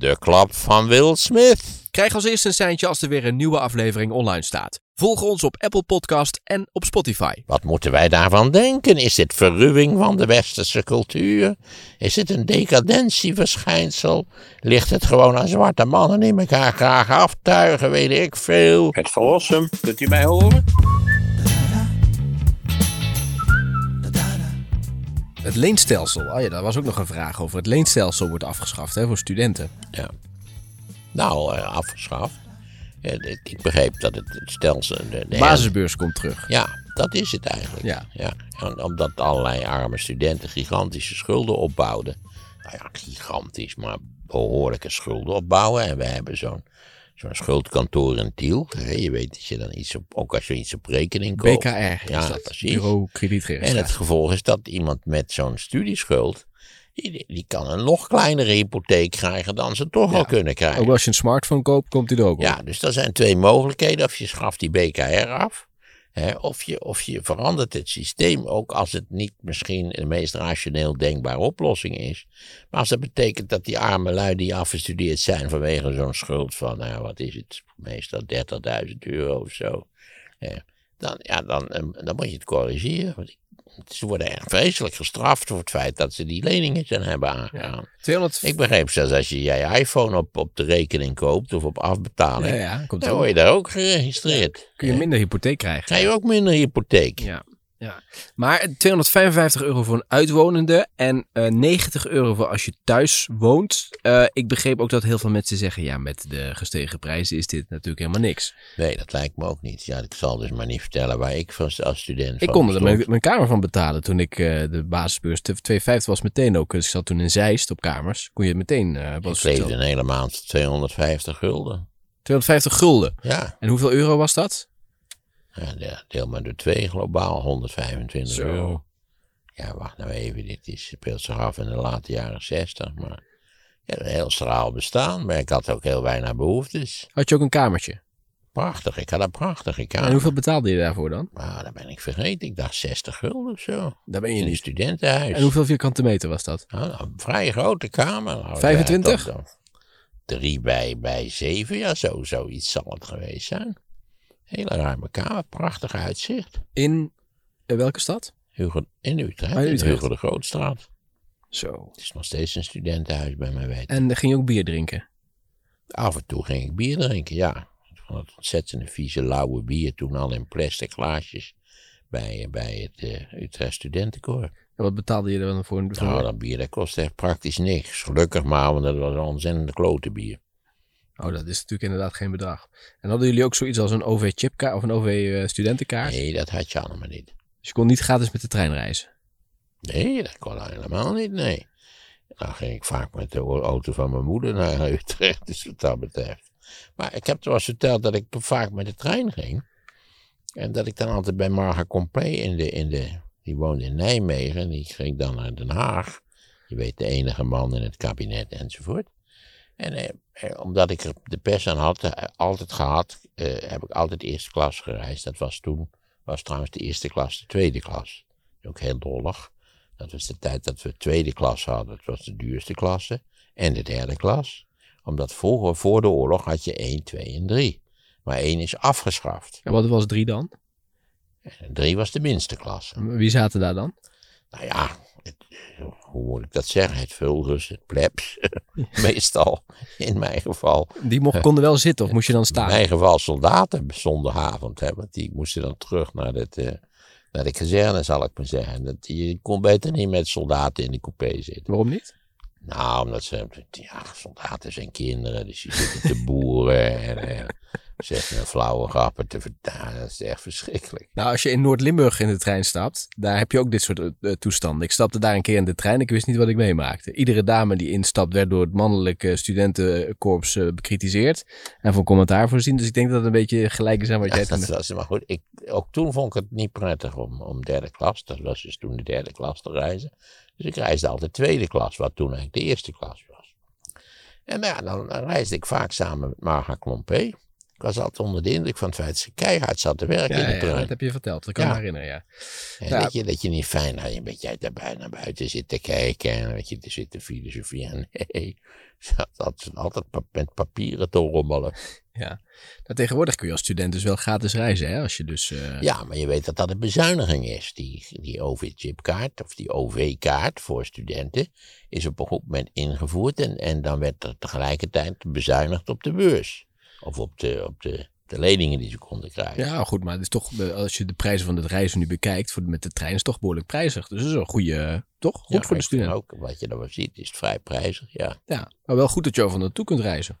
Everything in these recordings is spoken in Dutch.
De klap van Will Smith. Krijg als eerste een seintje als er weer een nieuwe aflevering online staat. Volg ons op Apple Podcast en op Spotify. Wat moeten wij daarvan denken? Is dit verruwing van de westerse cultuur? Is het een decadentieverschijnsel? Ligt het gewoon aan zwarte mannen die elkaar graag aftuigen, weet ik veel? Het verlossen, kunt u mij horen? Het leenstelsel. Oh ja, daar was ook nog een vraag over. Het leenstelsel wordt afgeschaft hè, voor studenten. Ja. Nou, eh, afgeschaft. Ik begreep dat het, het stelsel... De, de De basisbeurs komt terug. Ja, dat is het eigenlijk. Ja. Ja. En omdat allerlei arme studenten gigantische schulden opbouwden. Nou ja, gigantisch, maar behoorlijke schulden opbouwen. En we hebben zo'n zo'n schuldkantoor in Tiel. Hè, Je weet dat je dan iets op, ook als je iets op rekening koopt. BKR is Ja, dat. precies. Bureau En het gevolg is dat iemand met zo'n studieschuld. Die, die kan een nog kleinere hypotheek krijgen dan ze toch al kunnen krijgen. Ook als je een smartphone koopt, komt die er ook op. Ja, dus er zijn twee mogelijkheden. Of je schaft die BKR af. Of, je, of je verandert het systeem, ook als het niet misschien de meest rationeel denkbare oplossing is. Maar als dat betekent dat die arme lui die afgestudeerd zijn vanwege zo'n schuld van, nou wat is het, meestal 30.000 euro of zo. dan, ja, dan, eh, dan moet je het corrigeren. Ze worden echt vreselijk gestraft voor het feit dat ze die leningen zijn hebben aangegaan. 200... Ik begreep zelfs als je je iPhone op, op de rekening koopt of op afbetaling, Ja, ja, komt dan word je daar ook geregistreerd. Kun je minder hypotheek krijgen. Krijg je ook minder hypotheek. Ja. Ja. Maar 255 euro voor een uitwonende en eh 90 euro voor als je thuis woont. Eh, ik begreep ook dat heel veel mensen zeggen, ja, met de gestegen prijzen is dit natuurlijk helemaal niks. Nee, dat lijkt me ook niet. Ja, ik zal dus maar niet vertellen waar ik van, als student Ik kon er mijn, mijn kamer van betalen toen ik eh, de basisbeurs, 250 was meteen ook. Dus ik zat toen in Zeist op kamers. Kon je het meteen, Ik was leefde een hele maand 250 gulden. 250 gulden. Ja, En hoeveel euro was dat? Ja de- deel maar door twee globaal, 125 Zo. euro. Ja, wacht nou even, dit is, speelt zich af in de late jaren 60. Maar ja, een heel straal bestaan, maar ik had ook heel weinig behoeftes. Had je ook een kamertje? Prachtig, ik had een prachtige kamer. En hoeveel betaalde je daarvoor dan? Maar dat ben ik vergeten. Ik dacht 60 gulden of zo. Daar ben je In een studentenhuis. En hoeveel vierkante meter was dat? Nou, nou, een vrij grote kamer. Nou, 25? ja, toch, toch. Drie bij, bij zeven, ja, zo, zoiets zal het geweest zijn. Hele ruime kamer, prachtig uitzicht. In eh, welke stad? Hugo, in Utrecht, Ah, in Utrecht. Hugo de Grootstraat. Zo. Het is nog steeds een studentenhuis bij mij weten. En dan ging je ook bier drinken? Af en toe ging ik bier drinken, ja. Van het ontzettend vieze, lauwe bier, toen al in plastic glaasjes. Bij, bij het eh, Utrecht Studentenkoor. En wat betaalde je er dan voor? een Nou, dat bier dat kost echt praktisch niks. Gelukkig maar, want dat was een ontzettende klote bier. Oh, dat is natuurlijk inderdaad geen bedrag. En hadden jullie ook zoiets als een OV-chipkaart of een OV-studentenkaart? Nee, dat had je allemaal niet. Dus je kon niet gratis met de trein reizen? Nee, dat kon helemaal niet, nee. Dan ging ik vaak met de auto van mijn moeder naar Utrecht, dus wat dat betreft. Maar ik heb toch wel eens verteld dat ik vaak met de trein ging. En dat ik dan altijd bij Marga Compré in de, in de... Die woonde in Nijmegen, die ging dan naar Den Haag. Je weet, de enige man in het kabinet enzovoort. En eh, eh, omdat ik er de pers aan had, eh, altijd gehad, eh, heb ik altijd eerste klas gereisd. Dat was toen, was trouwens de eerste klas, de tweede klas. Ook heel dollig. Dat was de tijd dat we tweede klas hadden. Dat was de duurste klasse. En de derde klas. Omdat vroeger, voor de oorlog, had je 1, 2 en 3. Maar 1 is afgeschaft. En wat was drie dan? En 3 was de minste klasse. Wie zaten daar dan? Nou ja, het, hoe moet ik dat zeggen? Het vulgus, het plebs. Meestal, in mijn geval. Die mocht, konden wel zitten of moest je dan In staan? mijn geval soldaten zondagavond. Want die moesten dan terug naar, het, eh, naar de kazerne, zal ik maar zeggen. Dat, je kon beter niet met soldaten in de coupé zitten. Waarom niet? Nou, omdat ze, ja, soldaten zijn kinderen, dus die zitten te boeren en zeggen een flauwe grappen te vertalen. Dat is echt verschrikkelijk. Nou, als je in Noord-Limburg in de trein stapt, daar heb je ook dit soort eh, toestanden. Ik stapte daar een keer in de trein, ik wist niet wat ik meemaakte. Iedere dame die instapt werd door het mannelijke studentenkorps eh, bekritiseerd en voor commentaar voorzien. Dus ik denk dat het een beetje gelijk is aan wat Ja, jij dat was, maar goed, ik, ook toen vond ik het niet prettig om, om derde klas, dat was dus toen de derde klas te reizen. Dus ik reisde altijd tweede klas, wat toen eigenlijk de eerste klas was. En nou ja, dan, dan reisde ik vaak samen met Marga Klompé. Ik was altijd onder de indruk van het feit dat ze keihard zat te werken Ja, in de ja, trein. dat heb je verteld. Dat kan Ja. me herinneren, ja. En Ja. dat, je, dat je niet fijn dat je een beetje uit daarbij naar buiten zit te kijken en dat je te zit te filosoferen. Nee, ze had altijd, met papieren te rommelen. ja. Nou, tegenwoordig kun je als student dus wel gratis reizen, hè? Als je dus... eh, Ja, maar je weet dat dat een bezuiniging is. Die, die OV-chipkaart of die OV-kaart voor studenten is op een goed moment ingevoerd en, en dan werd er tegelijkertijd bezuinigd op de beurs. Of op de, op de, de leningen die ze konden krijgen. Ja, goed, maar het is toch, als je de prijzen van het reizen nu bekijkt, voor, met de trein is het toch behoorlijk prijzig. Dus dat is een goede, toch? Goed Ja, voor de student. Ook, wat je dan wel ziet, is het vrij prijzig, ja. Ja, maar wel goed dat je over naartoe kunt reizen.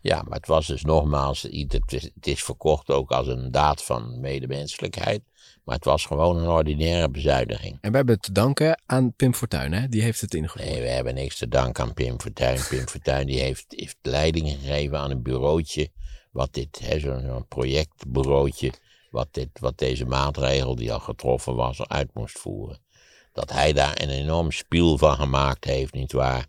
Ja, maar het was dus nogmaals, het is, het is verkocht ook als een daad van medemenselijkheid. Maar het was gewoon een ordinaire bezuiniging. En we hebben te danken aan Pim Fortuyn, hè? Die heeft het ingevoerd. Nee, we hebben niks te danken aan Pim Fortuyn. Pim Fortuyn die heeft, heeft leiding gegeven aan een bureautje. Wat dit, hè, zo'n projectbureautje. Wat, dit, wat deze maatregel die al getroffen was, eruit moest voeren. Dat hij daar een enorm spiel van gemaakt heeft, nietwaar?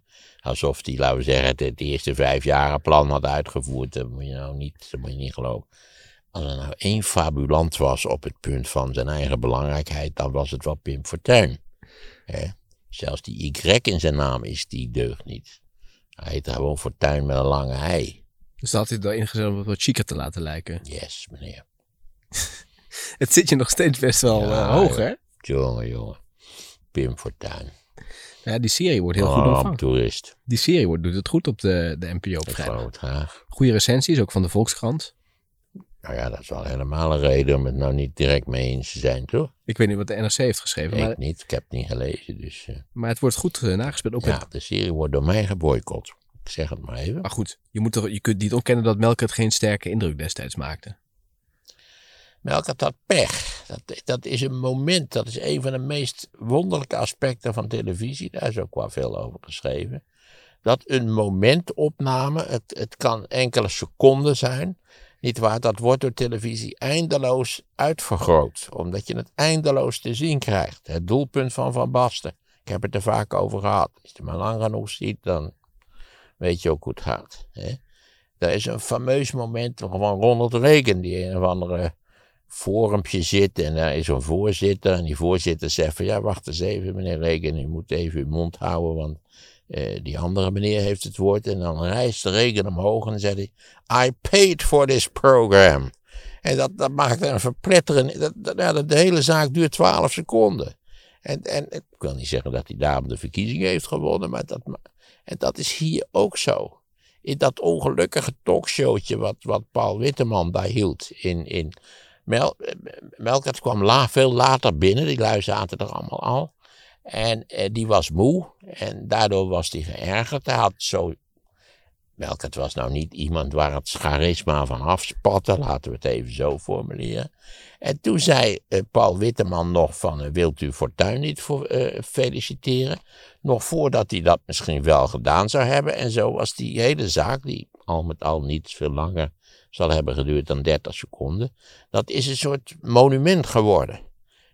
Alsof hij, laten we zeggen, het, het eerste vijfjaren plan had uitgevoerd. Dat moet je nou niet, dat moet je niet geloven. Als er nou één fabulant was op het punt van zijn eigen belangrijkheid, dan was het wel Pim Fortuyn. Hè? Zelfs die Y in zijn naam is die deugd niet. Hij heet gewoon Fortuyn met een lange ei. Dus dat had hij erin gezet om het wat chiquer te laten lijken. Yes, meneer. Het zit je nog steeds best wel Ja, eh, hoog, hè? Jongen, jongen. Pim Fortuyn. Ja, die serie wordt heel goed Oh, ontvangen. toerist. Die serie wordt, doet het goed op de, de NPO op vrijdag. Goede recensies, ook van de Volkskrant. Nou ja, dat is wel helemaal een reden om het nou niet direct mee eens te zijn, toch? Ik weet niet wat de NRC heeft geschreven, Ik maar, niet, ik heb het niet gelezen, dus... eh, maar het wordt goed eh, nagespeeld. Ook met- ja, de serie wordt door mij geboycott. Ik zeg het maar even. Maar goed, je, moet toch, je kunt niet ontkennen dat Melk het geen sterke indruk destijds maakte. Melk had dat pech. Dat, dat is een moment, dat is een van de meest wonderlijke aspecten van televisie. Daar is ook wel veel over geschreven. Dat een momentopname, het, het kan enkele seconden zijn, niet waar, dat wordt door televisie eindeloos uitvergroot. Omdat je het eindeloos te zien krijgt. Het doelpunt van Van Basten. Ik heb het er vaak over gehad. Als je het maar lang genoeg ziet, dan weet je ook hoe het gaat. Hè? Er is een fameus moment van Ronald Reagan, die een of andere forumpje zit en daar is een voorzitter. En die voorzitter zegt van ja, wacht eens even meneer Reagan, u moet even uw mond houden, want eh, die andere meneer heeft het woord. En dan rijst Reagan omhoog en zegt hij, I paid for this program. En dat, dat maakt een verpletterend, dat, dat, ja, de hele zaak duurt 12 seconden. En, en ik wil niet zeggen dat hij daarom de verkiezingen heeft gewonnen, maar dat, en dat is hier ook zo. In dat ongelukkige talkshowtje wat, wat Paul Witteman daar hield in, in Eh, Melkert kwam veel later binnen, die lui zaten er allemaal al. En eh, die was moe en daardoor was hij geërgerd. Hij had zo. Melkert was nou niet iemand waar het charisma van afspatte, laten we het even zo formuleren. En toen zei eh, Paul Witteman nog van, eh, wilt u Fortuyn niet voor, eh, feliciteren? Nog voordat hij dat misschien wel gedaan zou hebben. En zo was die hele zaak, die al met al niet veel langer zal hebben geduurd dan 30 seconden. Dat is een soort monument geworden.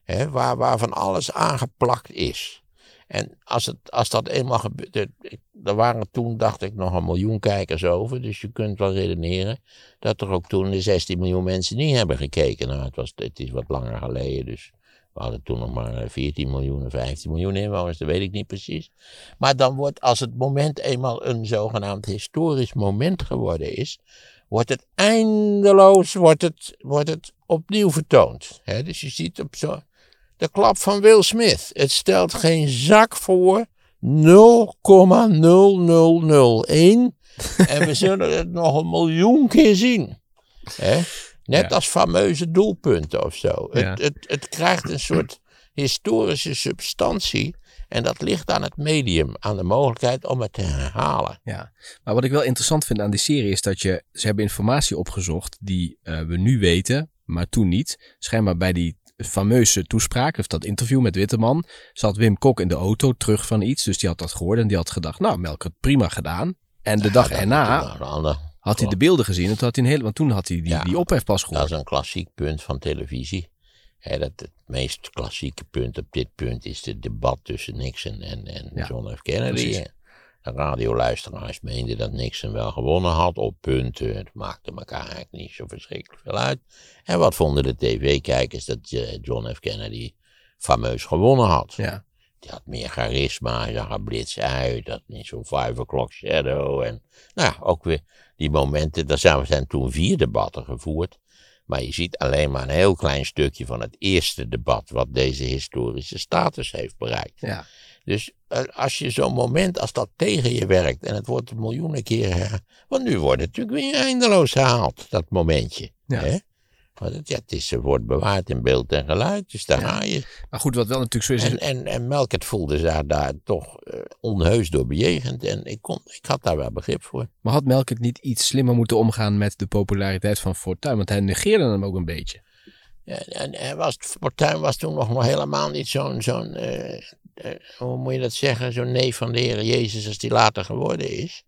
Hè, waar, waarvan alles aangeplakt is. En als, het, als dat eenmaal gebeurt. Er, waren toen, dacht ik, nog een miljoen kijkers over. Dus je kunt wel redeneren dat er ook toen de 16 miljoen mensen niet hebben gekeken. Nou, het, was, het is wat langer geleden. Dus we hadden toen nog maar eh, 14 miljoen of 15 miljoen inwoners. Dat weet ik niet precies. Maar dan wordt, als het moment eenmaal een zogenaamd historisch moment geworden is wordt het eindeloos wordt het, wordt het opnieuw vertoond. Dus je ziet op zo de klap van Will Smith. Het stelt geen zak voor 0,0001. en we zullen het nog een miljoen keer zien. Net Ja. als fameuze doelpunten of zo. Ja. Het, het, het krijgt een soort historische substantie. En dat ligt aan het medium, aan de mogelijkheid om het te herhalen. Ja, maar wat ik wel interessant vind aan die serie is dat je, ze hebben informatie opgezocht die eh, we nu weten, maar toen niet. Schijnbaar bij die fameuze toespraak, of dat interview met Witteman, zat Wim Kok in de auto terug van iets. Dus die had dat gehoord en die had gedacht, nou, Melk het prima gedaan. En de dag Dat- erna dat- dat- dat- had hij de beelden gezien en toen had hij een hele, want toen had hij die, Ja, die ophef pas Dat gehoord. is een klassiek punt van televisie. Dat het meest klassieke punt op dit punt is het debat tussen Nixon en, en Ja, John F. Kennedy. precies. De radioluisteraars meenden dat Nixon wel gewonnen had op punten. Het maakte elkaar eigenlijk niet zo verschrikkelijk veel uit. En wat vonden de tv-kijkers dat eh, John F. Kennedy fameus gewonnen had. Ja. Die had meer charisma, hij zag er blits uit, had niet zo'n five o'clock shadow. En nou ja, ook weer die momenten, er zijn, zijn toen vier debatten gevoerd. Maar je ziet alleen maar een heel klein stukje van het eerste debat wat deze historische status heeft bereikt. Ja. Dus eh, als je zo'n moment als dat tegen je werkt en het wordt miljoenen keren want nu wordt het natuurlijk weer eindeloos herhaald, dat momentje. Ja. Hè? Want het, ja, het is, het wordt bewaard in beeld en geluid, dus daar ga je. Maar goed, wat wel natuurlijk zo is. En, en, en Melkert voelde zich daar toch eh, onheus door bejegend en ik, kon, ik had daar wel begrip voor. Maar had Melkert niet iets slimmer moeten omgaan met de populariteit van Fortuyn? Want hij negeerde hem ook een beetje. Ja, en hij was, Fortuyn was toen nog maar helemaal niet zo'n, zo'n eh, eh, hoe moet je dat zeggen, zo'n neef van de Heer Jezus als die later geworden is.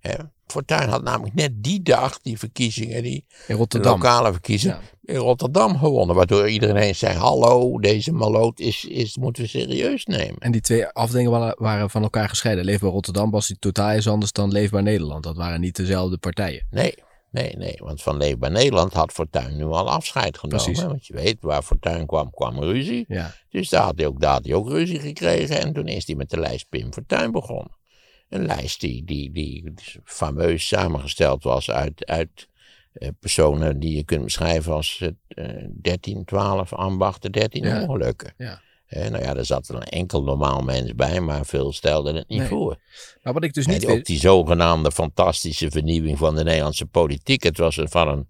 Hè? Fortuyn had namelijk net die dag die verkiezingen, die In de Rotterdam. lokale verkiezingen, Ja. in Rotterdam gewonnen. Waardoor iedereen zei, hallo, deze maloot is, is, moeten we serieus nemen. En die twee afdelingen waren, van elkaar gescheiden. Leefbaar Rotterdam was die totaal iets anders dan Leefbaar Nederland. Dat waren niet dezelfde partijen. Nee, nee, nee. Want van Leefbaar Nederland had Fortuyn nu al afscheid genomen. Precies. Want je weet, waar Fortuyn kwam, kwam ruzie. Ja. Dus daar had, hij ook, daar had hij ook ruzie gekregen. En toen is hij met de lijst Pim Fortuyn begonnen. Een lijst die, die, die fameus samengesteld was uit, uit eh, personen die je kunt beschrijven als eh, 13, 12 ambachten, 13 Ja. ongelukken. Ja. Eh, nou ja, er zat een enkel normaal mens bij, maar veel stelden het niet Nee. voor. Maar wat ik dus En niet ook die zogenaamde fantastische vernieuwing van de Nederlandse politiek. Het was een- van een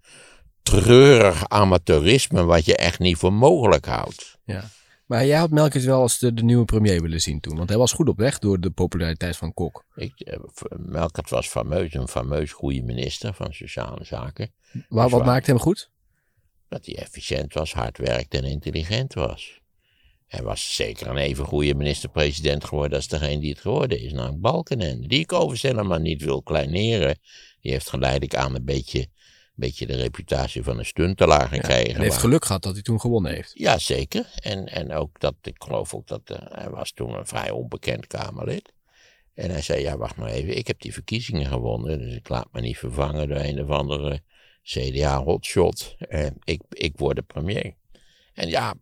treurig amateurisme wat je echt niet voor mogelijk houdt. Ja. Maar jij had Melkert wel als de, de nieuwe premier willen zien toen. Want hij was goed op weg door de populariteit van Kok. Ik, eh, Melkert was fameus, een fameus goede minister van Sociale Zaken. Waar, wat waar. maakte hem goed? Dat hij efficiënt was, hard werkte en intelligent was. Hij was zeker een even goede minister-president geworden als degene die het geworden is, namelijk Balkenende. Die ik overigens helemaal niet wil kleineren. Die heeft geleidelijk aan een beetje, beetje de reputatie van een stuntelaar gekregen. Hij heeft geluk gehad dat hij toen gewonnen heeft. Ja, zeker. En, en ook dat, ik geloof ook dat, eh, hij was toen een vrij onbekend Kamerlid. En hij zei, ja, wacht maar even, ik heb die verkiezingen gewonnen, dus ik laat me niet vervangen door een of andere CDA-hotshot. En ik, ik word de premier. En ja,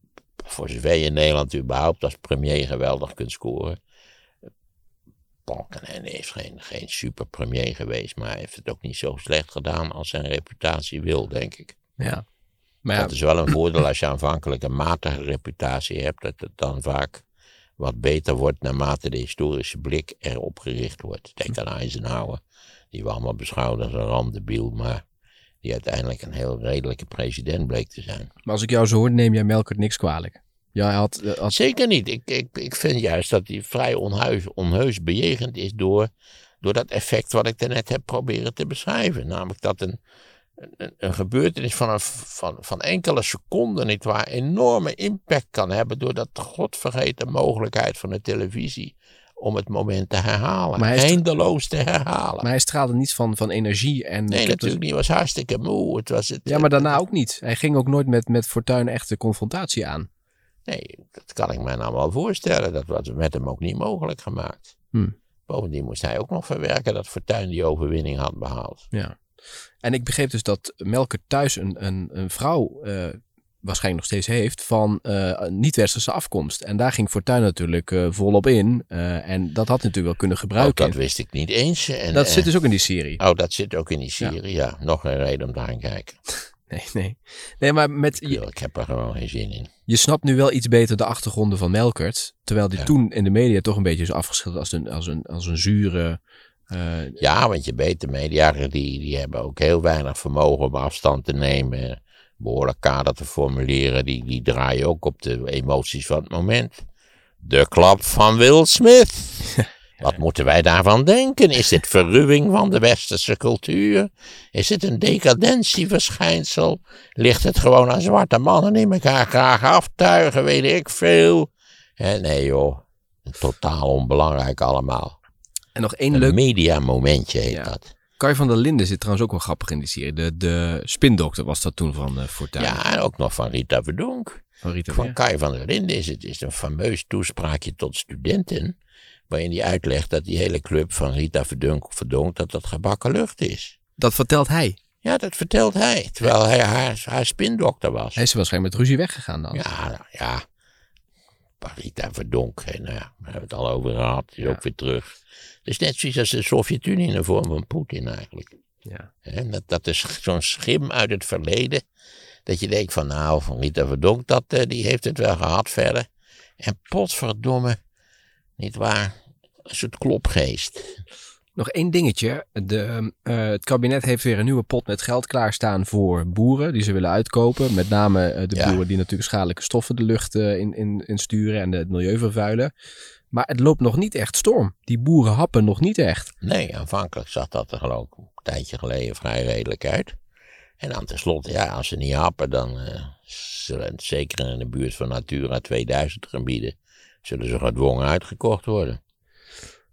voor zover je in Nederland überhaupt als premier geweldig kunt scoren. Balkenende is geen, geen super premier geweest, maar hij heeft het ook niet zo slecht gedaan als zijn reputatie wil, denk ik. Ja. Maar ja, Dat is wel een voordeel als je aanvankelijk een matige reputatie hebt, dat het dan vaak wat beter wordt naarmate de historische blik erop gericht wordt. Denk aan Eisenhower, die we allemaal beschouwden als een randebiel, maar die uiteindelijk een heel redelijke president bleek te zijn. maar als ik jou zo hoor, neem jij Melkert niks kwalijk. Ja, hij had, eh, had Zeker niet. Ik, ik, ik vind juist dat hij vrij onheus, onheus bejegend is door, door dat effect wat ik daarnet heb proberen te beschrijven. Namelijk dat een, een, een gebeurtenis van, een, van, van enkele seconden, nietwaar, enorme impact kan hebben door dat godvergeten mogelijkheid van de televisie om het moment te herhalen. Maar Eindeloos te herhalen. maar hij straalde niet van, van energie. En nee, ik heb dus- natuurlijk niet. Hij was hartstikke moe. Het was het, ja, maar daarna ook niet. Hij ging ook nooit met, met Fortuyn echt de confrontatie aan. Nee, dat kan ik mij nou wel voorstellen. Dat was met hem ook niet mogelijk gemaakt. Hmm. Bovendien moest hij ook nog verwerken dat Fortuyn die overwinning had behaald. Ja. En ik begreep dus dat Melkert thuis een, een, een vrouw eh, waarschijnlijk nog steeds heeft van eh, niet-westerse afkomst. En daar ging Fortuyn natuurlijk eh, volop in. en dat had natuurlijk wel kunnen Ook gebruiken. dat wist ik niet eens. En, dat zit dus ook in die serie. Oh, dat zit ook in die serie, ja. Nog een reden om daar aan te kijken. Nee, nee. Nee, maar met, Ik, je, ik heb er gewoon geen zin in. je snapt nu wel iets beter de achtergronden van Melkert. Terwijl die Ja. toen in de media toch een beetje is afgeschilderd als een, als een, als een zure... eh, Ja, want je weet, de media die, die hebben ook heel weinig vermogen om afstand te nemen. Behoorlijk kader te formuleren. Die, die draaien ook op de emoties van het moment. De klap van Will Smith. Wat moeten wij daarvan denken? Is dit verruwing van de westerse cultuur? Is het een decadentieverschijnsel? Ligt het gewoon aan zwarte mannen die elkaar graag aftuigen? Weet ik veel. Nee joh, totaal onbelangrijk allemaal. en nog één Een leuk... mediamomentje heet Ja. dat. Kai van der Linden zit trouwens ook wel grappig in die serie. De, de spindokter was dat toen van eh Fortuyn. Ja, en ook nog van Rita Verdonk. Van Rita Van. Kai van der Linden is het is een fameus toespraakje tot studenten. Waarin hij uitlegt dat die hele club van Rita Verdonk, Verdonk dat dat gebakken lucht is. Dat vertelt hij. Ja, dat vertelt hij, terwijl hij haar, haar spindokter was. Hij is waarschijnlijk met ruzie weggegaan dan. Ja, nou, ja. Rita Verdonk, hè, nou ja, we hebben het al over gehad, is ook weer terug. Het is net zoiets als de Sovjet-Unie in de vorm van Poetin eigenlijk. Ja. Hè, dat, dat is zo'n schim uit het verleden. Dat je denkt van nou, van Rita Verdonk, dat, eh, die heeft het wel gehad verder. En potverdomme, niet waar, een soort klopgeest. Nog één dingetje. De, eh, het kabinet heeft weer een nieuwe pot met geld klaarstaan voor boeren die ze willen uitkopen. Met name eh, de Ja. boeren die natuurlijk schadelijke stoffen de lucht eh, in, in, in sturen en het milieu vervuilen. Maar het loopt nog niet echt storm. Die boeren happen nog niet echt. Nee, aanvankelijk zag dat er geloof ik een tijdje geleden vrij redelijk uit. En dan tenslotte, ja, als ze niet happen, dan zullen het zeker in de buurt van Natura 2000 gebieden, zullen ze gedwongen uitgekocht worden.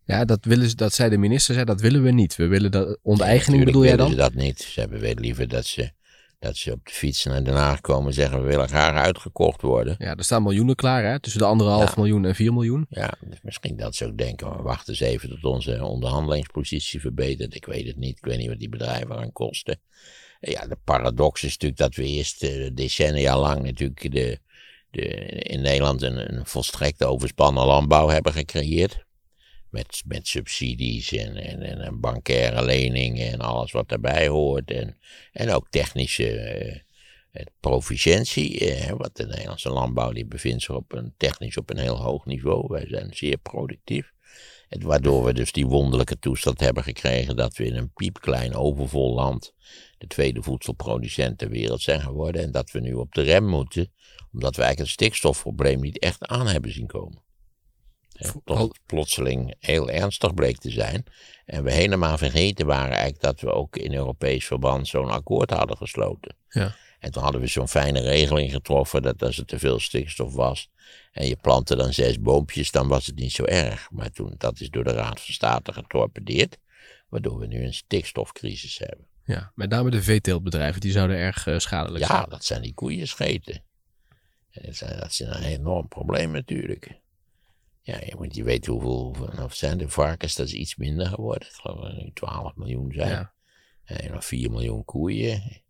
Ja, dat, willen ze, dat zei de minister, zei, dat willen we niet. We willen dat onteigening, Natuurlijk bedoel jij dan? ze dat niet. Ze hebben wel liever dat ze, dat ze op de fiets naar Den Haag komen en zeggen, we willen graag uitgekocht worden. Ja, er staan miljoenen klaar, hè? Tussen de anderhalf Ja. miljoen en 4 miljoen. Ja, dus misschien dat ze ook denken, we wachten eens even tot onze onderhandelingspositie verbetert. Ik weet het niet, ik weet niet wat die bedrijven gaan kosten. Ja, de paradox is natuurlijk dat we eerst decennia lang natuurlijk de, in Nederland een, een volstrekt overspannen landbouw hebben gecreëerd. Met, met subsidies en, en, en, bankaire leningen en alles wat daarbij hoort. En, en ook technische eh, proficiëntie. Eh, wat de Nederlandse landbouw die bevindt zich op een, technisch op een heel hoog niveau. Wij zijn zeer productief. En waardoor we dus die wonderlijke toestand hebben gekregen dat we in een piepklein overvol land de tweede voedselproducent ter wereld zijn geworden. En dat we nu op de rem moeten, omdat we eigenlijk het stikstofprobleem niet echt aan hebben zien komen. Tot het plotseling heel ernstig bleek te zijn. En we helemaal vergeten waren eigenlijk dat we ook in Europees verband zo'n akkoord hadden gesloten. Ja. En toen hadden we zo'n fijne regeling getroffen dat als er te veel stikstof was en je plantte dan zes boompjes, dan was het niet zo erg. Maar toen, dat is door de Raad van State getorpedeerd, waardoor we nu een stikstofcrisis hebben. Ja, met name de veeteeltbedrijven, die zouden erg eh, schadelijk Ja, zijn. dat zijn die koeien scheten. Dat, is een enorm probleem natuurlijk. Ja, je moet je weet hoeveel, of zijn de varkens, dat is iets minder geworden. Ik geloof dat er nu 12 miljoen zijn. Ja. En nog 4 miljoen koeien.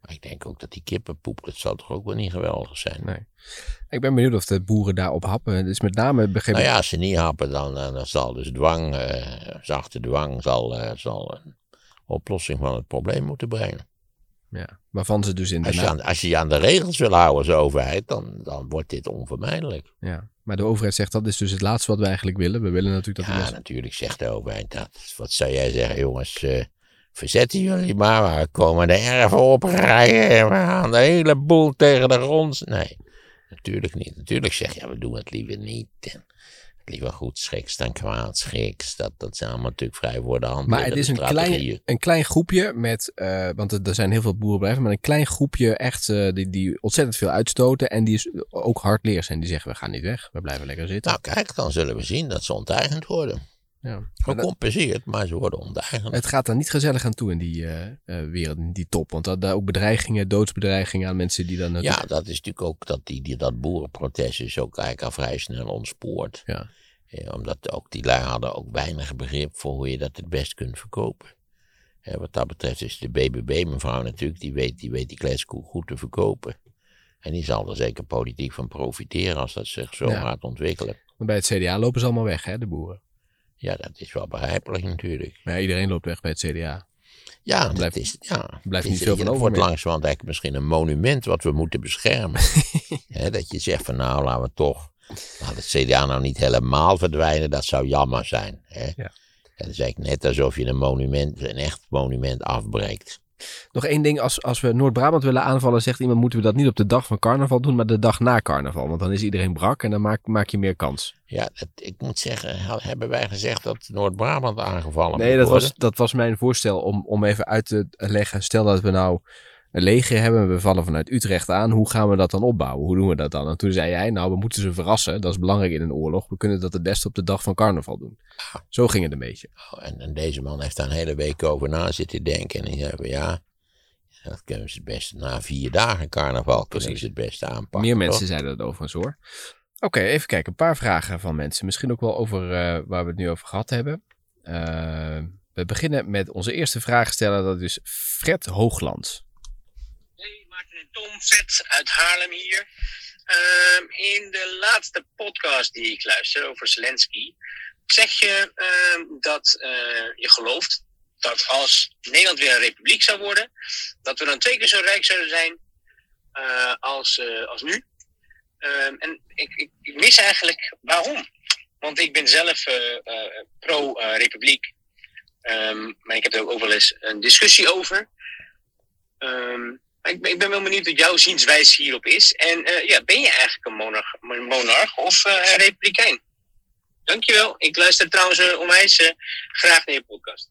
Maar ik denk ook dat die kippenpoep, dat zal toch ook wel niet geweldig zijn. Nee. Ik ben benieuwd of de boeren daarop happen. Is met name begrepen. Nou ja, als ze niet happen, dan, eh, dan zal dus dwang, eh, zachte dwang, zal, eh, zal een oplossing van het probleem moeten brengen. Ja, waarvan ze dus in de Als je, aan, als je je aan de regels wil houden als overheid, dan, dan wordt dit onvermijdelijk. ja. Maar de overheid zegt dat is dus het laatste wat we eigenlijk willen. We willen natuurlijk dat Ja, mensen- natuurlijk zegt de overheid dat. Wat zou jij zeggen, jongens? eh, verzetten jullie maar, we komen de erven oprijden en we gaan de hele boel tegen de grond. Nee, natuurlijk niet. Natuurlijk zeg je, ja, we doen het liever niet. En liever goed schiks dan kwaad schiks. Dat, dat zijn allemaal natuurlijk vrij voor de hand. Maar het is een klein, een klein groepje met, eh, want er zijn heel veel boerenbedrijven, maar een klein groepje echt eh, die, die ontzettend veel uitstoten en die is ook hardleers zijn. Die zeggen we gaan niet weg, we blijven lekker zitten. Nou kijk, dan zullen we zien dat ze onteigend worden. Ja. Gecompenseerd, maar ze worden onteigend. het gaat daar niet gezellig aan toe in die eh, eh, wereld, in die top. Want dat, daar ook bedreigingen, doodsbedreigingen aan mensen die dan... Ja, dat is natuurlijk ook dat, die, die, dat boerenprotest is ook eigenlijk al vrij snel ontspoord. Ja. Omdat ook die lui hadden ook weinig begrip voor hoe je dat het best kunt verkopen. Wat dat betreft is de BBB mevrouw natuurlijk, die weet die, weet die kletskoek goed te verkopen. En die zal er zeker politiek van profiteren als dat zich zo Ja. gaat ontwikkelen. Maar bij het CDA lopen ze allemaal weg, hè, de boeren. Ja, dat is wel begrijpelijk natuurlijk. Maar ja, iedereen loopt weg bij het CDA. Ja, dat blijft- is, ja, blijft het niet veel van over wordt langzamerhand eigenlijk misschien een monument wat we moeten beschermen. Dat je zegt van nou, laten we toch, laat het CDA nou niet helemaal verdwijnen, dat zou jammer zijn. Hè? Ja. Het is eigenlijk net alsof je een monument, een echt monument afbreekt. Nog één ding, als, als we Noord-Brabant willen aanvallen, zegt iemand, moeten we dat niet op de dag van carnaval doen, maar de dag na carnaval. Want dan is iedereen brak en dan maak, maak je meer kans. Ja, dat, ik moet zeggen, hebben wij gezegd dat Noord-Brabant aangevallen Nee, dat worden? was, dat was mijn voorstel om, om even uit te leggen. Stel dat we nou een leger hebben, we vallen vanuit Utrecht aan. Hoe gaan we dat dan opbouwen? Hoe doen we dat dan? En toen zei jij, nou, we moeten ze verrassen. Dat is belangrijk in een oorlog. We kunnen dat het beste op de dag van carnaval doen. Zo ging het een beetje. Oh, En, en deze man heeft daar een hele week over na zitten denken. En die zei van ja, dat kunnen ze het beste na vier dagen carnaval kunnen Precies. ze het beste aanpakken. Meer toch? mensen zeiden dat overigens hoor. Oké, even kijken. Een paar vragen van mensen. Misschien ook wel over uh, waar we het nu over gehad hebben. Uh, we beginnen met onze eerste vraagsteller. Dat is Fred Hoogland. Tom, Fred uit Haarlem hier. Uh, in de laatste podcast die ik luister over Zelensky... zeg je dat je gelooft dat als Nederland weer een republiek zou worden... dat we dan twee keer zo rijk zouden zijn als, als nu... Ehm, en ik, ik, mis eigenlijk waarom. Want ik ben zelf pro-republiek. Maar ik heb er ook wel eens een discussie over. Um, ik, ik ben wel benieuwd wat jouw zienswijze hierop is. En uh, ja, ben je eigenlijk een monarch, monarch of een republikein? Dankjewel. Ik luister trouwens onwijs graag naar je podcast.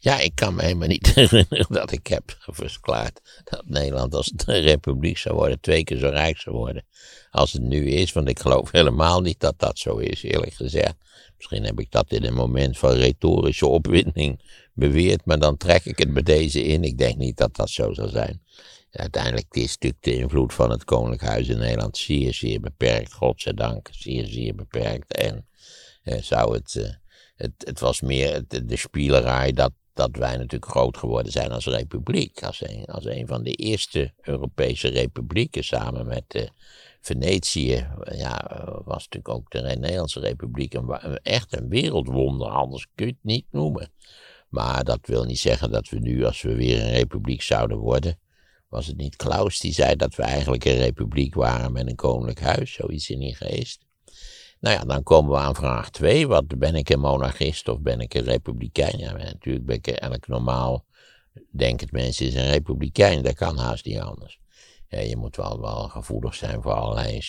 Ja, ik kan me helemaal niet herinneren dat ik heb verklaard dat Nederland als een republiek zou worden, twee keer zo rijk zou worden als het nu is. Want ik geloof helemaal niet dat dat zo is, eerlijk gezegd. Misschien heb ik dat in een moment van retorische opwinding beweerd, maar dan trek ik het bij deze in. Ik denk niet dat dat zo zal zijn. Uiteindelijk is natuurlijk de invloed van het Koninklijk in Nederland zeer, zeer beperkt. Godzijdank, zeer, zeer beperkt. En eh, zou het, eh, het, het was meer de, de spielerij dat dat wij natuurlijk groot geworden zijn als republiek. Als een, als een van de eerste Europese republieken samen met uh, Venetië. Ja, was natuurlijk ook de Nederlandse republiek echt een wereldwonder. Anders kun je het niet noemen. Maar dat wil niet zeggen dat we nu, als we weer een republiek zouden worden. Was het niet Klaus die zei dat we eigenlijk een republiek waren met een koninklijk huis? Zoiets in die geest. Nou ja, dan komen we aan vraag 2. Wat ben ik een monarchist of ben ik een republikein? Ja, natuurlijk ben ik elk normaal denkend mens is een republikein. Dat kan haast niet anders. Je moet wel, wel gevoelig zijn voor allerlei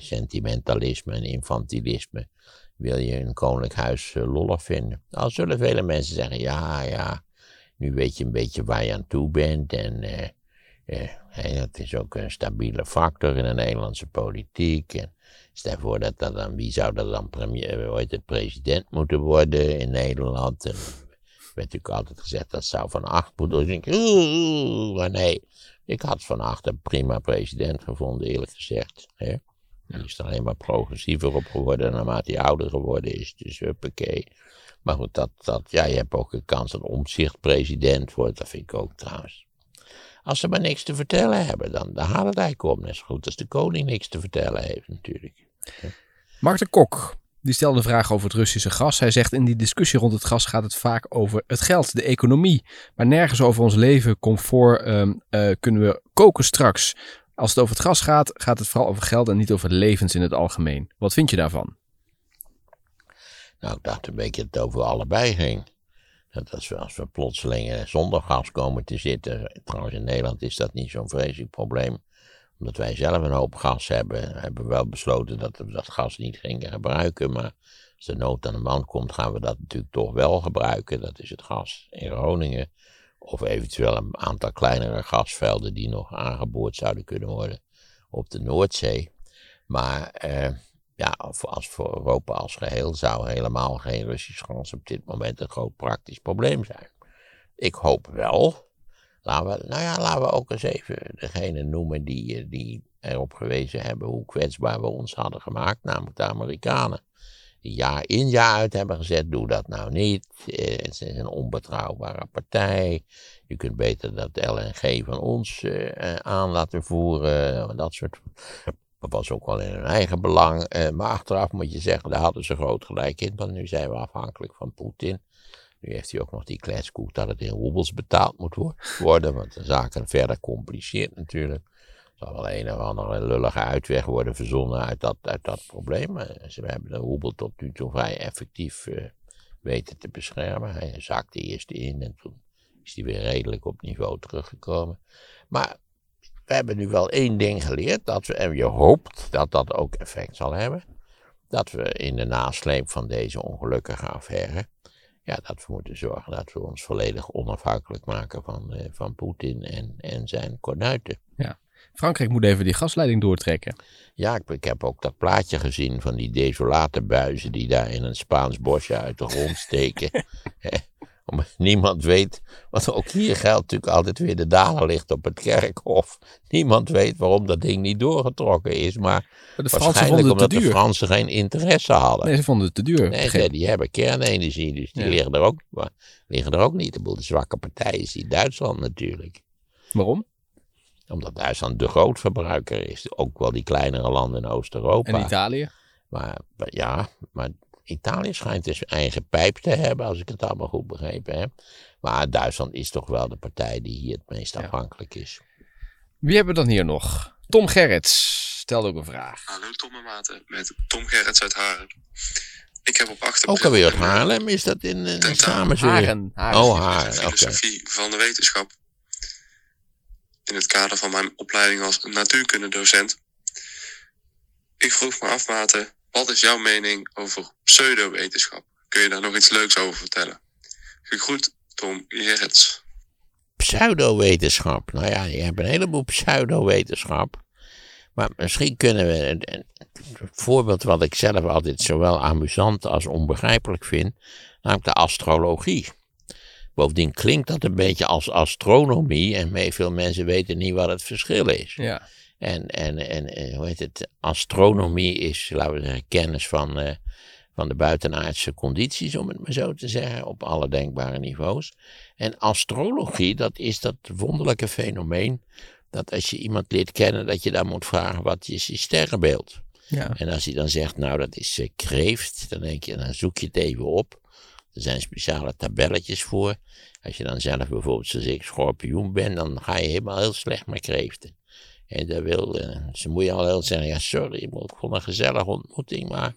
sentimentalisme en infantilisme. Wil je een koninklijk huis uh, lollig vinden? Al zullen vele mensen zeggen, ja, ja, nu weet je een beetje waar je aan toe bent. En uh, uh, dat is ook een stabiele factor in de Nederlandse politiek. En Stel voor dat dat dan, wie zou dat dan premier, ooit het, president moeten worden in Nederland? En werd natuurlijk altijd gezegd dat zou Van Acht moeten worden. Maar nee, ik had Van Acht een prima president gevonden, eerlijk gezegd. Hè? Die is er alleen maar progressiever op geworden naarmate hij ouder geworden is. Dus huppakee. Maar goed, dat, dat, ja, je hebt ook een kans dat omzicht president wordt. Dat vind ik ook trouwens. Als ze maar niks te vertellen hebben, dan, dan haalt het eigenlijk op. Net zo goed als de koning niks te vertellen heeft natuurlijk. Mark de Kok, die stelde een vraag over het Russische gas. Hij zegt in die discussie rond het gas gaat het vaak over het geld, de economie. Maar nergens over ons leven, comfort, um, uh, kunnen we koken straks. Als het over het gas gaat, gaat het vooral over geld en niet over levens in het algemeen. Wat vind je daarvan? Nou, ik dacht een beetje dat het over allebei ging. Dat als we, als we plotseling zonder gas komen te zitten, trouwens in Nederland is dat niet zo'n vreselijk probleem omdat wij zelf een hoop gas hebben, hebben we wel besloten dat we dat gas niet gingen gebruiken. Maar als de nood aan de man komt, gaan we dat natuurlijk toch wel gebruiken. Dat is het gas in Groningen. Of eventueel een aantal kleinere gasvelden die nog aangeboord zouden kunnen worden op de Noordzee. Maar eh, ja, als voor Europa als geheel zou helemaal geen Russisch gas op dit moment een groot praktisch probleem zijn. Ik hoop wel Laten we, nou ja, laten we ook eens even degene noemen die, eh, die erop gewezen hebben hoe kwetsbaar we ons hadden gemaakt, namelijk de Amerikanen. Die jaar in jaar uit hebben gezet, doe dat nou niet. Eh, het is een onbetrouwbare partij. Je kunt beter dat LNG van ons uh, aan laten voeren. Dat soort. Dat was ook wel in hun eigen belang. Maar achteraf moet je zeggen, daar hadden ze groot gelijk in. Want nu zijn we afhankelijk van Poetin. Nu heeft hij ook nog die kletskoek dat het in roebels betaald moet worden, want de zaken verder compliceert natuurlijk. Er zal wel een of andere lullige uitweg worden verzonnen uit dat, dat probleem. Maar ze hebben de roebel tot nu toe vrij effectief uh, weten te beschermen. Hij zakte eerst in en toen is hij weer redelijk op niveau teruggekomen. Maar we hebben nu wel één ding geleerd, dat we, en je hoopt dat dat ook effect zal hebben, dat we in de nasleep van deze ongelukkige affaire ja, dat we moeten zorgen dat we ons volledig onafhankelijk maken van, uh, van Poetin en, en zijn kornuiten. Ja. Frankrijk moet even die gasleiding doortrekken. Ja, ik, ik, heb ook dat plaatje gezien van die desolate buizen die daar in een Spaans bosje uit de grond steken. Omdat niemand weet, want ook hier geldt natuurlijk altijd weer de dader ligt op het kerkhof. Niemand weet waarom dat ding niet doorgetrokken is, maar De waarschijnlijk omdat de. Fransen geen interesse hadden. Nee, ze vonden het te duur. Nee, die hebben kernenergie, dus die Ja. liggen, er ook, maar liggen er ook niet. De boel de zwakke partij is die Duitsland natuurlijk. Waarom? Omdat Duitsland de grootverbruiker is. Ook wel die kleinere landen in Oost-Europa. En Italië? Maar ja, maar Italië schijnt dus eigen pijp te hebben, als ik het allemaal goed begrepen heb. Maar Duitsland is toch wel de partij die hier het meest Ja. afhankelijk is. Wie hebben we dan hier nog? Tom Gerrits stelde ook een vraag. Hallo Tom en Maarten, met Tom Gerrits uit Haren. Ik heb op 8 Ook alweer uit een, Haarlem is dat in, in Tentamen. Samenzweer. Haren. Haren. Oh, eh, Haren, oké. filosofie van de wetenschap. In het kader van mijn opleiding als natuurkundedocent. Ik vroeg me af, Maarten, wat is jouw mening over pseudowetenschap? Kun je daar nog iets leuks over vertellen? Gegroet, Tom Gerrits. Pseudowetenschap. Nou ja, je hebt een heleboel pseudowetenschap. Maar misschien kunnen we. een- een- Het voorbeeld wat ik zelf altijd zowel amusant als onbegrijpelijk vind, namelijk de astrologie. Bovendien klinkt dat een beetje als astronomie en veel mensen weten niet wat het verschil is. Ja. En, en, en hoe heet het? Astronomie is, laten we zeggen, kennis van, eh, van de buitenaardse condities, om het maar zo te zeggen, op alle denkbare niveaus. En astrologie, dat is dat wonderlijke fenomeen dat als je iemand leert kennen, dat je dan moet vragen wat is je sterrenbeeld. ja. En als hij dan zegt, nou dat is eh, kreeft, dan denk je, dan zoek je het even op. Er zijn speciale tabelletjes voor. Als je dan zelf bijvoorbeeld zoals ik schorpioen ben, dan ga je helemaal heel slecht met kreeften. En dat wil, eh, ze moet je al heel zeggen, ja sorry, ik vond een gezellige ontmoeting, maar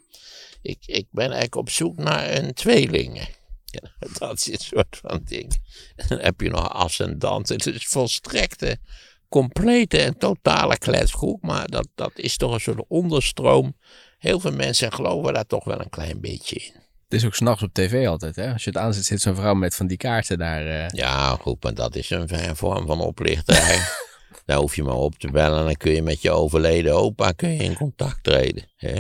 ik, ik ben eigenlijk op zoek naar een tweeling. Dat is een soort van ding. En dan heb je nog ascendant. Het is volstrekte, complete en totale kletsgroep, maar dat, dat is toch een soort onderstroom. Heel veel mensen geloven daar toch wel een klein beetje in. Het is ook s'nachts op tv altijd, hè? Als je het aanzet, zit zo'n vrouw met van die kaarten daar. eh. Ja, goed, maar dat is een vorm van oplichterij. Daar hoef je maar op te bellen en dan kun je met je overleden opa kun je in contact treden. Hè?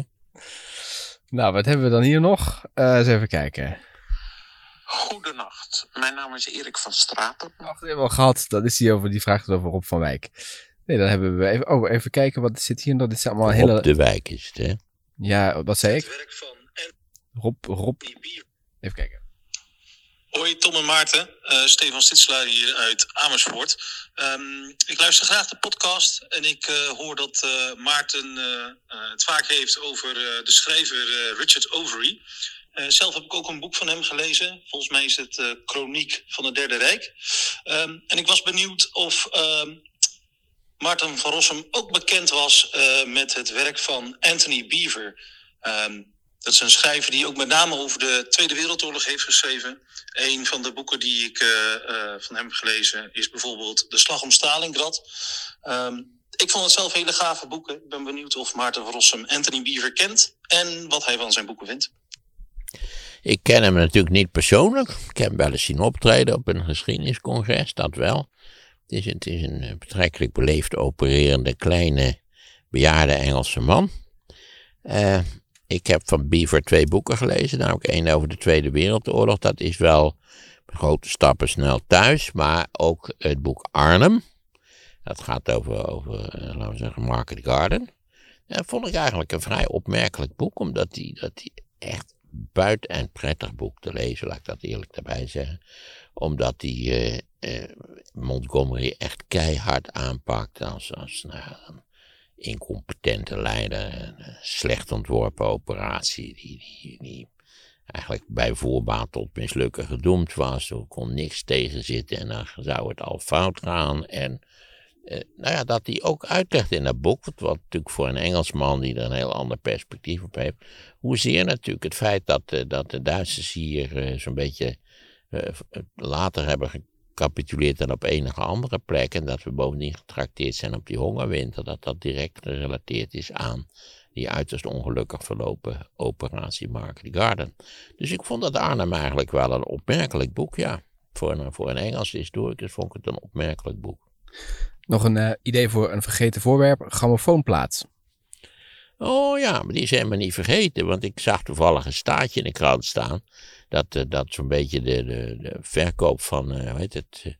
Nou, wat hebben we dan hier nog? Eh eens even kijken. Goedenacht, mijn naam is Erik van Straten. Ach, die hebben we al gehad. Dat is die over die vraagt over Rob van Wijk. Nee, dan hebben we even. Oh, even kijken wat zit hier nog. Dit zijn allemaal hele. Op de wijk is het, hè? Ja, wat zei ik? werk van Rob, Rob. Even kijken. Hoi Tom en Maarten, Eh, Stefan Stitselaar hier uit Amersfoort. Ehm, ik luister graag de podcast en ik eh, hoor dat eh, Maarten het vaak heeft over de schrijver Richard Overy. Zelf heb ik ook een boek van hem gelezen. Volgens mij is het Chroniek van het Derde Rijk. Ehm, en ik was benieuwd of ehm, Maarten van Rossum ook bekend was met het werk van Anthony Beaver. Dat is een schrijver die ook met name over de Tweede Wereldoorlog heeft geschreven. Een van de boeken die ik eh, eh, van hem heb gelezen is bijvoorbeeld De Slag om Stalingrad. Ehm, ik vond het zelf hele gave boeken. Ik ben benieuwd of Maarten van Rossum Anthony Beaver kent en wat hij van zijn boeken vindt. Ik ken hem natuurlijk niet persoonlijk. Ik heb hem wel eens zien optreden op een geschiedeniscongres, dat wel. Het is, het is een eh, betrekkelijk beleefd opererende kleine bejaarde Engelse man. Eh, ik heb van Beaver twee boeken gelezen, namelijk één over de Tweede Wereldoorlog. Dat is wel grote stappen snel thuis, maar ook het boek Arnhem. Dat gaat over, over eh, laten we zeggen, Market Garden. Dat vond ik eigenlijk een vrij opmerkelijk boek, omdat die, dat die echt buiten en prettig boek te lezen, laat ik dat eerlijk daarbij zeggen. Omdat die eh, eh, Montgomery echt keihard aanpakt als, als nou, incompetente leider, een eh, slecht ontworpen operatie, die, eigenlijk bij voorbaat tot mislukken gedoemd was. Er kon niks tegen zitten en dan zou het al fout gaan. En eh, nou ja, dat hij ook uitlegt in dat boek, wat, natuurlijk voor een Engelsman die er een heel ander perspectief op heeft, hoezeer natuurlijk het feit dat, eh, dat de Duitsers hier eh, zo'n beetje later hebben gecapituleerd dan op enige andere plek en dat we bovendien getrakteerd zijn op die hongerwinter, dat dat direct gerelateerd is aan die uiterst ongelukkig verlopen operatie Market Garden. Dus ik vond dat Arnhem eigenlijk wel een opmerkelijk boek, ja. Voor een, voor een Engelse historicus vond ik het een opmerkelijk boek. Nog een eh, idee voor een vergeten voorwerp: grammofoonplaat. Oh ja, maar die zijn me niet vergeten. Want ik zag toevallig een staatje in de krant staan. Dat, eh, dat zo'n beetje de, de, de verkoop van, eh, hoe heet het? eh,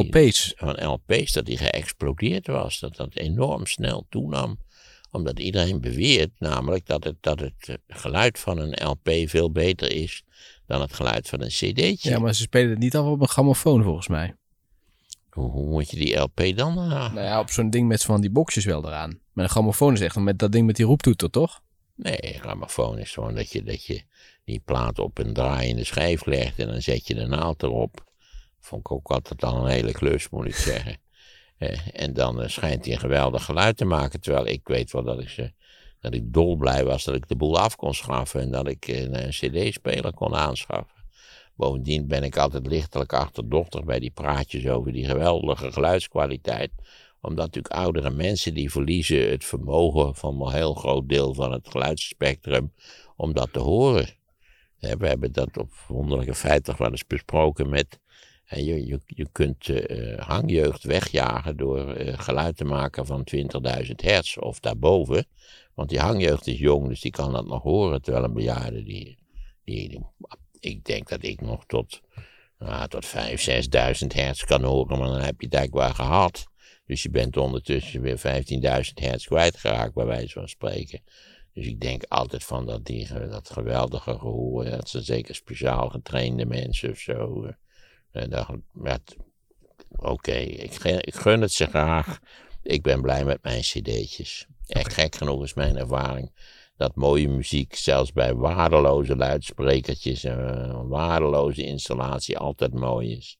die- LP's. Van LP's, dat die geëxplodeerd was. Dat dat enorm snel toenam. Omdat iedereen beweert namelijk dat het, dat het geluid van een LP veel beter is dan het geluid van een cd'tje. Ja, maar ze spelen het niet af op een grammofoon volgens mij. Hoe, hoe moet je die LP dan? Nou ja, op zo'n ding met van die boxjes wel eraan. Maar een grammofoon is echt met dat ding met die roeptoeter, toch? Nee, een grammofoon is gewoon dat je, dat je die plaat op een draaiende schijf legt en dan zet je de naald erop. Vond ik ook altijd al een hele klus, moet ik zeggen. Eh, en dan eh, schijnt hij een geweldig geluid te maken. Terwijl ik weet wel dat ik, ze, dat ik dolblij was dat ik de boel af kon schaffen en dat ik eh, een cd-speler kon aanschaffen. Bovendien ben ik altijd lichtelijk achterdochtig bij die praatjes over die geweldige geluidskwaliteit. Omdat natuurlijk oudere mensen die verliezen het vermogen van een heel groot deel van het geluidsspectrum om dat te horen. We hebben dat op wonderlijke feiten wel eens besproken met. hè, Je, je, je kunt eh, hangjeugd wegjagen door eh, geluid te maken van 20.000 hertz of daarboven. Want die hangjeugd is jong, dus die kan dat nog horen. Terwijl een bejaarde die. die, die- ik denk dat ik nog tot, nou, tot 5.000, 6.000 hertz kan horen, maar dan heb je het eigenlijk wel gehad. Dus je bent ondertussen weer 15.000 hertz kwijtgeraakt, bij wijze van spreken. Dus ik denk altijd van dat, die, dat geweldige gehoor, dat zijn zeker speciaal getrainde mensen of zo. eh, En dat, met, oké, ik, gun- ik gun het ze graag. Ik ben blij met mijn cd'tjes. Echt gek genoeg is mijn ervaring dat mooie muziek, zelfs bij waardeloze luidsprekertjes en een waardeloze installatie, altijd mooi is.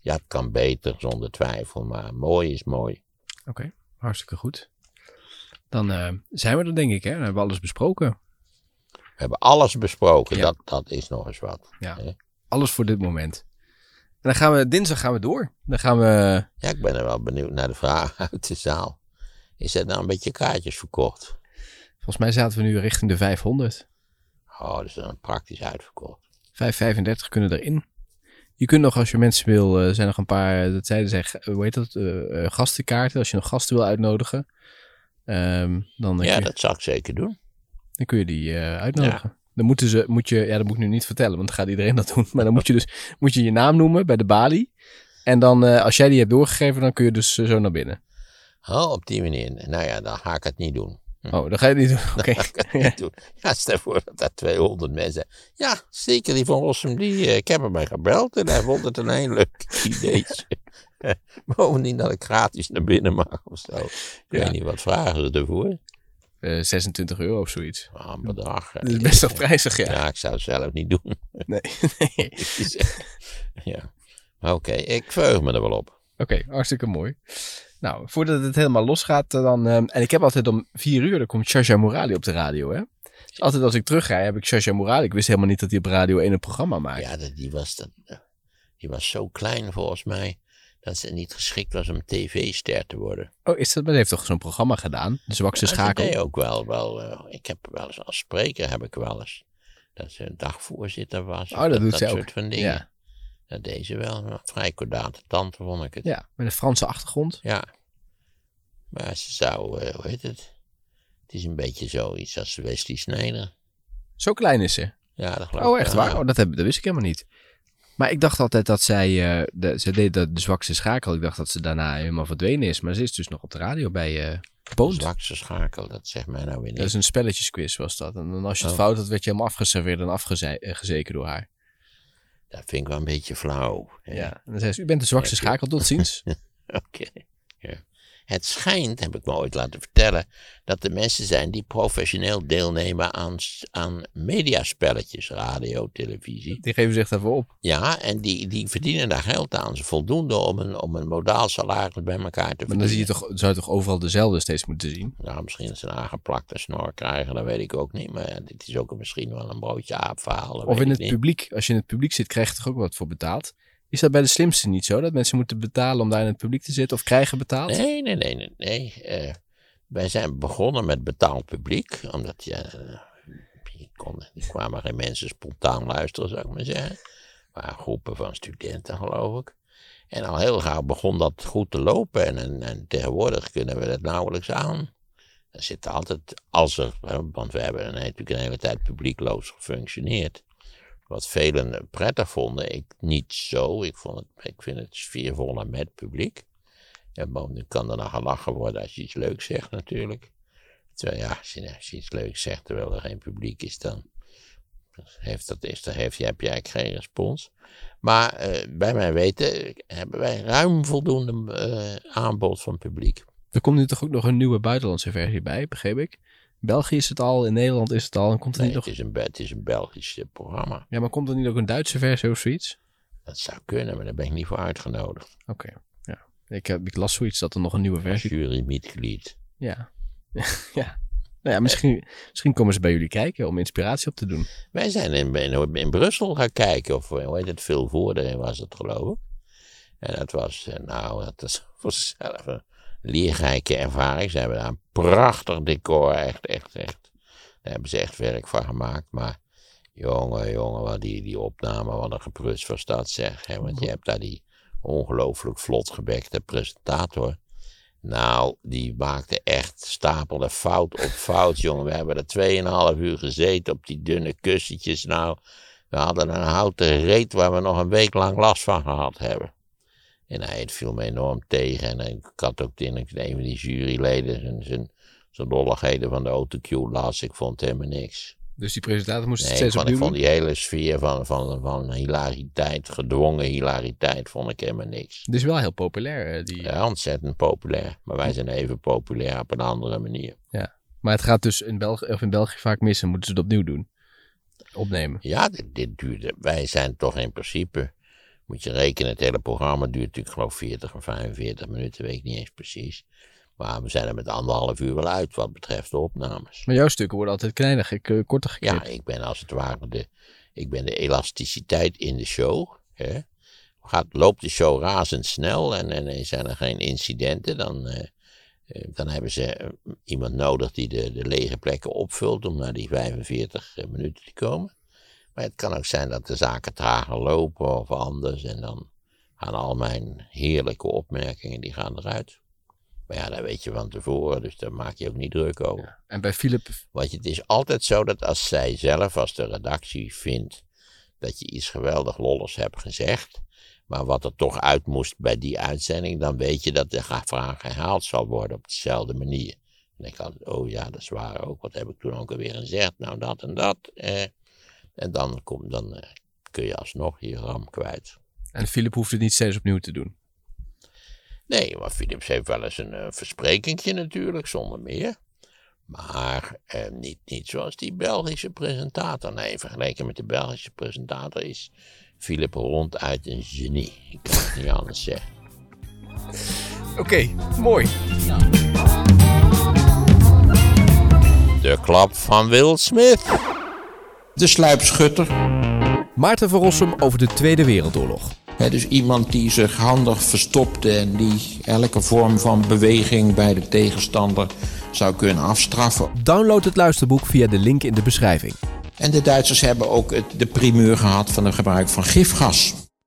Ja, het kan beter, zonder twijfel, maar mooi is mooi. Oké, hartstikke goed. Dan eh, zijn we er denk ik, hè? Dan hebben we alles besproken. We hebben alles besproken, Ja. dat, dat is nog eens wat. Ja. hè. Alles voor dit moment. En dan gaan we, dinsdag gaan we door. Dan gaan we, Ja, ik ben er wel benieuwd naar de vraag uit de zaal. Is er nou een beetje kaartjes verkocht? volgens mij zaten we nu richting de 500. Oh, dat is dan praktisch uitverkocht. 535 kunnen erin. Je kunt nog, als je mensen wil, er zijn nog een paar, eh, dat zeiden zij, hoe heet dat, eh, gastenkaarten. Als je nog gasten wil uitnodigen, ehm, dan, Ja, je, dat zal ik zeker doen. dan kun je die uitnodigen. Dan moeten ze, moet je, ja, dat moet ik nu niet vertellen, want dan gaat iedereen dat doen. Maar dan moet je dus moet je, je naam noemen bij de balie. En dan, als jij die hebt doorgegeven, dan kun je dus zo naar binnen. Oh, op die manier. Nou ja, dan ga ik het niet doen. Oh, dan ga je niet doen. Oké. Ja, stel voor dat daar 200 mensen. Ja, zeker die van Rossum, die, eh, ik heb hem mij gebeld en hij vond het een heel leuk idee. Bovendien dat ik gratis naar binnen mag of zo. Ik Ja. weet niet, wat vragen ze ervoor? Eh, 26 euro of zoiets. Ah, een bedrag. Dat is best wel prijzig, ja. Ja, ik zou het zelf niet doen. Nee. nee. Ja. Oké, ik verheug me er wel op. Oké, hartstikke mooi. Nou, voordat het helemaal losgaat, eh, dan. ehm, en ik heb altijd om vier uur, dan komt Shasha Morali op de radio, hè? Dus altijd als ik terugrij, heb ik Shasha Morali. Ik wist helemaal niet dat hij op Radio 1 een programma maakt. Ja, dat, die, was, dat, die was zo klein volgens mij. Dat ze niet geschikt was om tv-ster te worden. Oh, is dat? Maar heeft toch zo'n programma gedaan? De zwakste Ja, schakel. Deed ook wel, wel eh, ik heb wel eens als spreker heb ik wel eens. Dat ze een dagvoorzitter was. Oh, dat doet ze ook. soort van dingen. Ja. Dat deed ze wel. Een vrij kordate tante vond ik het. ja, met een Franse achtergrond. Ja. Maar ze zou, eh, hoe heet het? Het is een beetje zoiets als Wesley Snijder. Zo klein is ze. Ja, dat geloof ik Oh, echt waar? ja. Oh, dat, heb, dat wist ik helemaal niet. Maar ik dacht altijd dat zij, eh, de, ze deed dat de zwakste schakel. Ik dacht dat ze daarna helemaal verdwenen is. Maar ze is dus nog op de radio bij eh Poont. Zwakste schakel, dat zegt mij nou weer Dat is niet. een spelletjesquiz was dat. En dan als je het Oh. fout had, werd je helemaal afgeserveerd en afgezeken door haar. Dat vind ik wel een beetje flauw. hè. Ja. En dan zei ze, u bent de zwakste schakel, tot ziens. Oké. Ja. Het schijnt, heb ik me ooit laten vertellen, dat er mensen zijn die professioneel deelnemen aan, aan mediaspelletjes, radio, televisie. Die geven zich daarvoor op. Ja, en die, die verdienen daar geld aan. Ze voldoende om een, om een modaal salaris bij elkaar te Maar verdienen. dan zie je toch, zou je toch overal dezelfde steeds moeten zien. Nou, misschien dat ze een aangeplakte snor krijgen, dat weet ik ook niet. Maar ja, dit is ook misschien wel een broodje dat Of in het niet. publiek. Als je in het publiek zit, krijg je toch ook wat voor betaald. Is dat bij de slimste niet zo? Dat mensen moeten betalen om daar in het publiek te zitten? Of krijgen betaald? Nee, nee, nee, nee. nee. Eh, wij zijn begonnen met betaald publiek, omdat eh, die, kon, die kwamen geen mensen spontaan luisteren, zou ik maar zeggen. Maar groepen van studenten, geloof ik. En al heel gauw begon dat goed te lopen en, en, en tegenwoordig kunnen we dat nauwelijks aan. Er zit altijd, als er, want we hebben natuurlijk een hele tijd publiekloos gefunctioneerd. Wat velen prettig vonden, ik niet zo. Ik, vond het, ik vind het sfeervoller met publiek. En bovendien kan er dan gelachen worden als je iets leuks zegt natuurlijk. Terwijl ja, als je, als je iets leuks zegt terwijl er geen publiek is, dan heeft, dat, is, dan heeft, heb je eigenlijk geen respons. Maar eh, bij mijn weten hebben wij ruim voldoende eh, aanbod van publiek. Er komt nu toch ook nog een nieuwe buitenlandse versie bij, begreep ik. België is het al, in Nederland is het al. En komt er Nee, niet het, nog... is een, het is een Belgisch eh, programma. Ja, maar komt er niet ook een Duitse versie of zoiets? Dat zou kunnen, maar daar ben ik niet voor uitgenodigd. Oké, ja. Ik, heb, ik las zoiets dat er nog een nieuwe versie... jurymitglied. Ja. ja. Nou ja, misschien, misschien komen ze bij jullie kijken om inspiratie op te doen. Wij zijn in, in, in Brussel gaan kijken, of eh, hoe heet het, veel voordelen was het geloof ik. En dat was, eh, nou, dat is voor zichzelf een leerrijke ervaring. Ze hebben daar een prachtig decor, echt, echt, echt. Daar hebben ze echt werk van gemaakt. Maar jongen, jongen, wat die, die opname, wat een geprust was dat zeg. Hè? Want je hebt daar die ongelooflijk vlot gebekte presentator. Nou, die maakte echt, stapelde fout op fout, jongen. We hebben er 2,5 uur gezeten op die dunne kussentjes. Nou, we hadden een houten reet waar we nog een week lang last van gehad hebben. En hij het viel me enorm tegen. En ik had ook in een van die juryleden zijn, zijn, zijn lolligheden van de autocue las. Ik vond helemaal niks. Dus die presentator moest het Nee, ik steeds vond, ik opnieuw vond die hele sfeer van, van, van hilariteit, gedwongen hilariteit, vond ik helemaal niks. Het is wel heel populair, eh, die... Ja, ontzettend populair. Maar wij zijn even populair op een andere manier. Maar het gaat dus in België, of in België vaak mis en moeten ze het opnieuw doen. Opnemen. Ja, dit, dit duurde. Wij zijn toch in principe. Moet je rekenen, het hele programma duurt natuurlijk geloof 40 of 45 minuten, weet ik niet eens precies. Maar we zijn er met anderhalf uur wel uit wat betreft de opnames. Maar jouw stukken worden altijd kleiner, gek- eh, korter geknipt. Ja, ik ben als het ware de, ik ben de elasticiteit in de show. Hè. Gaat, loopt de show razendsnel en, en, en zijn er geen incidenten, dan, eh, eh, dan hebben ze iemand nodig die de, de lege plekken opvult om naar die 45 minuten te komen. Maar het kan ook zijn dat de zaken trager lopen of anders en dan gaan al mijn heerlijke opmerkingen die gaan eruit. Maar ja, dat weet je van tevoren, dus daar maak je ook niet druk over. En bij Philip, Want het is altijd zo dat als zij zelf, als de redactie vindt dat je iets geweldig lolligs hebt gezegd, maar wat er toch uit moest bij die uitzending, dan weet je dat de vraag herhaald zal worden op dezelfde manier. En ik altijd, oh ja, dat is waar ook. Wat heb ik toen ook alweer gezegd? Nou, dat en dat. Eh, en dan, kom, dan eh, kun je alsnog je ram kwijt. en Philip hoeft het niet steeds opnieuw te doen. Nee, maar Philips heeft wel eens een uh, versprekingje natuurlijk, zonder meer. Maar eh, niet, niet zoals die Belgische presentator. Nee, vergeleken met de Belgische presentator is Philip ronduit een genie. Ik kan het niet anders zeggen. Oké, mooi. De klap van Will Smith. De sluipschutter. Maarten van Rossum over de Tweede Wereldoorlog. Hè, dus iemand die zich handig verstopte en die elke vorm van beweging bij de tegenstander zou kunnen afstraffen. Download het luisterboek via de link in de beschrijving. En de Duitsers hebben ook het, de primeur gehad van het gebruik van gifgas.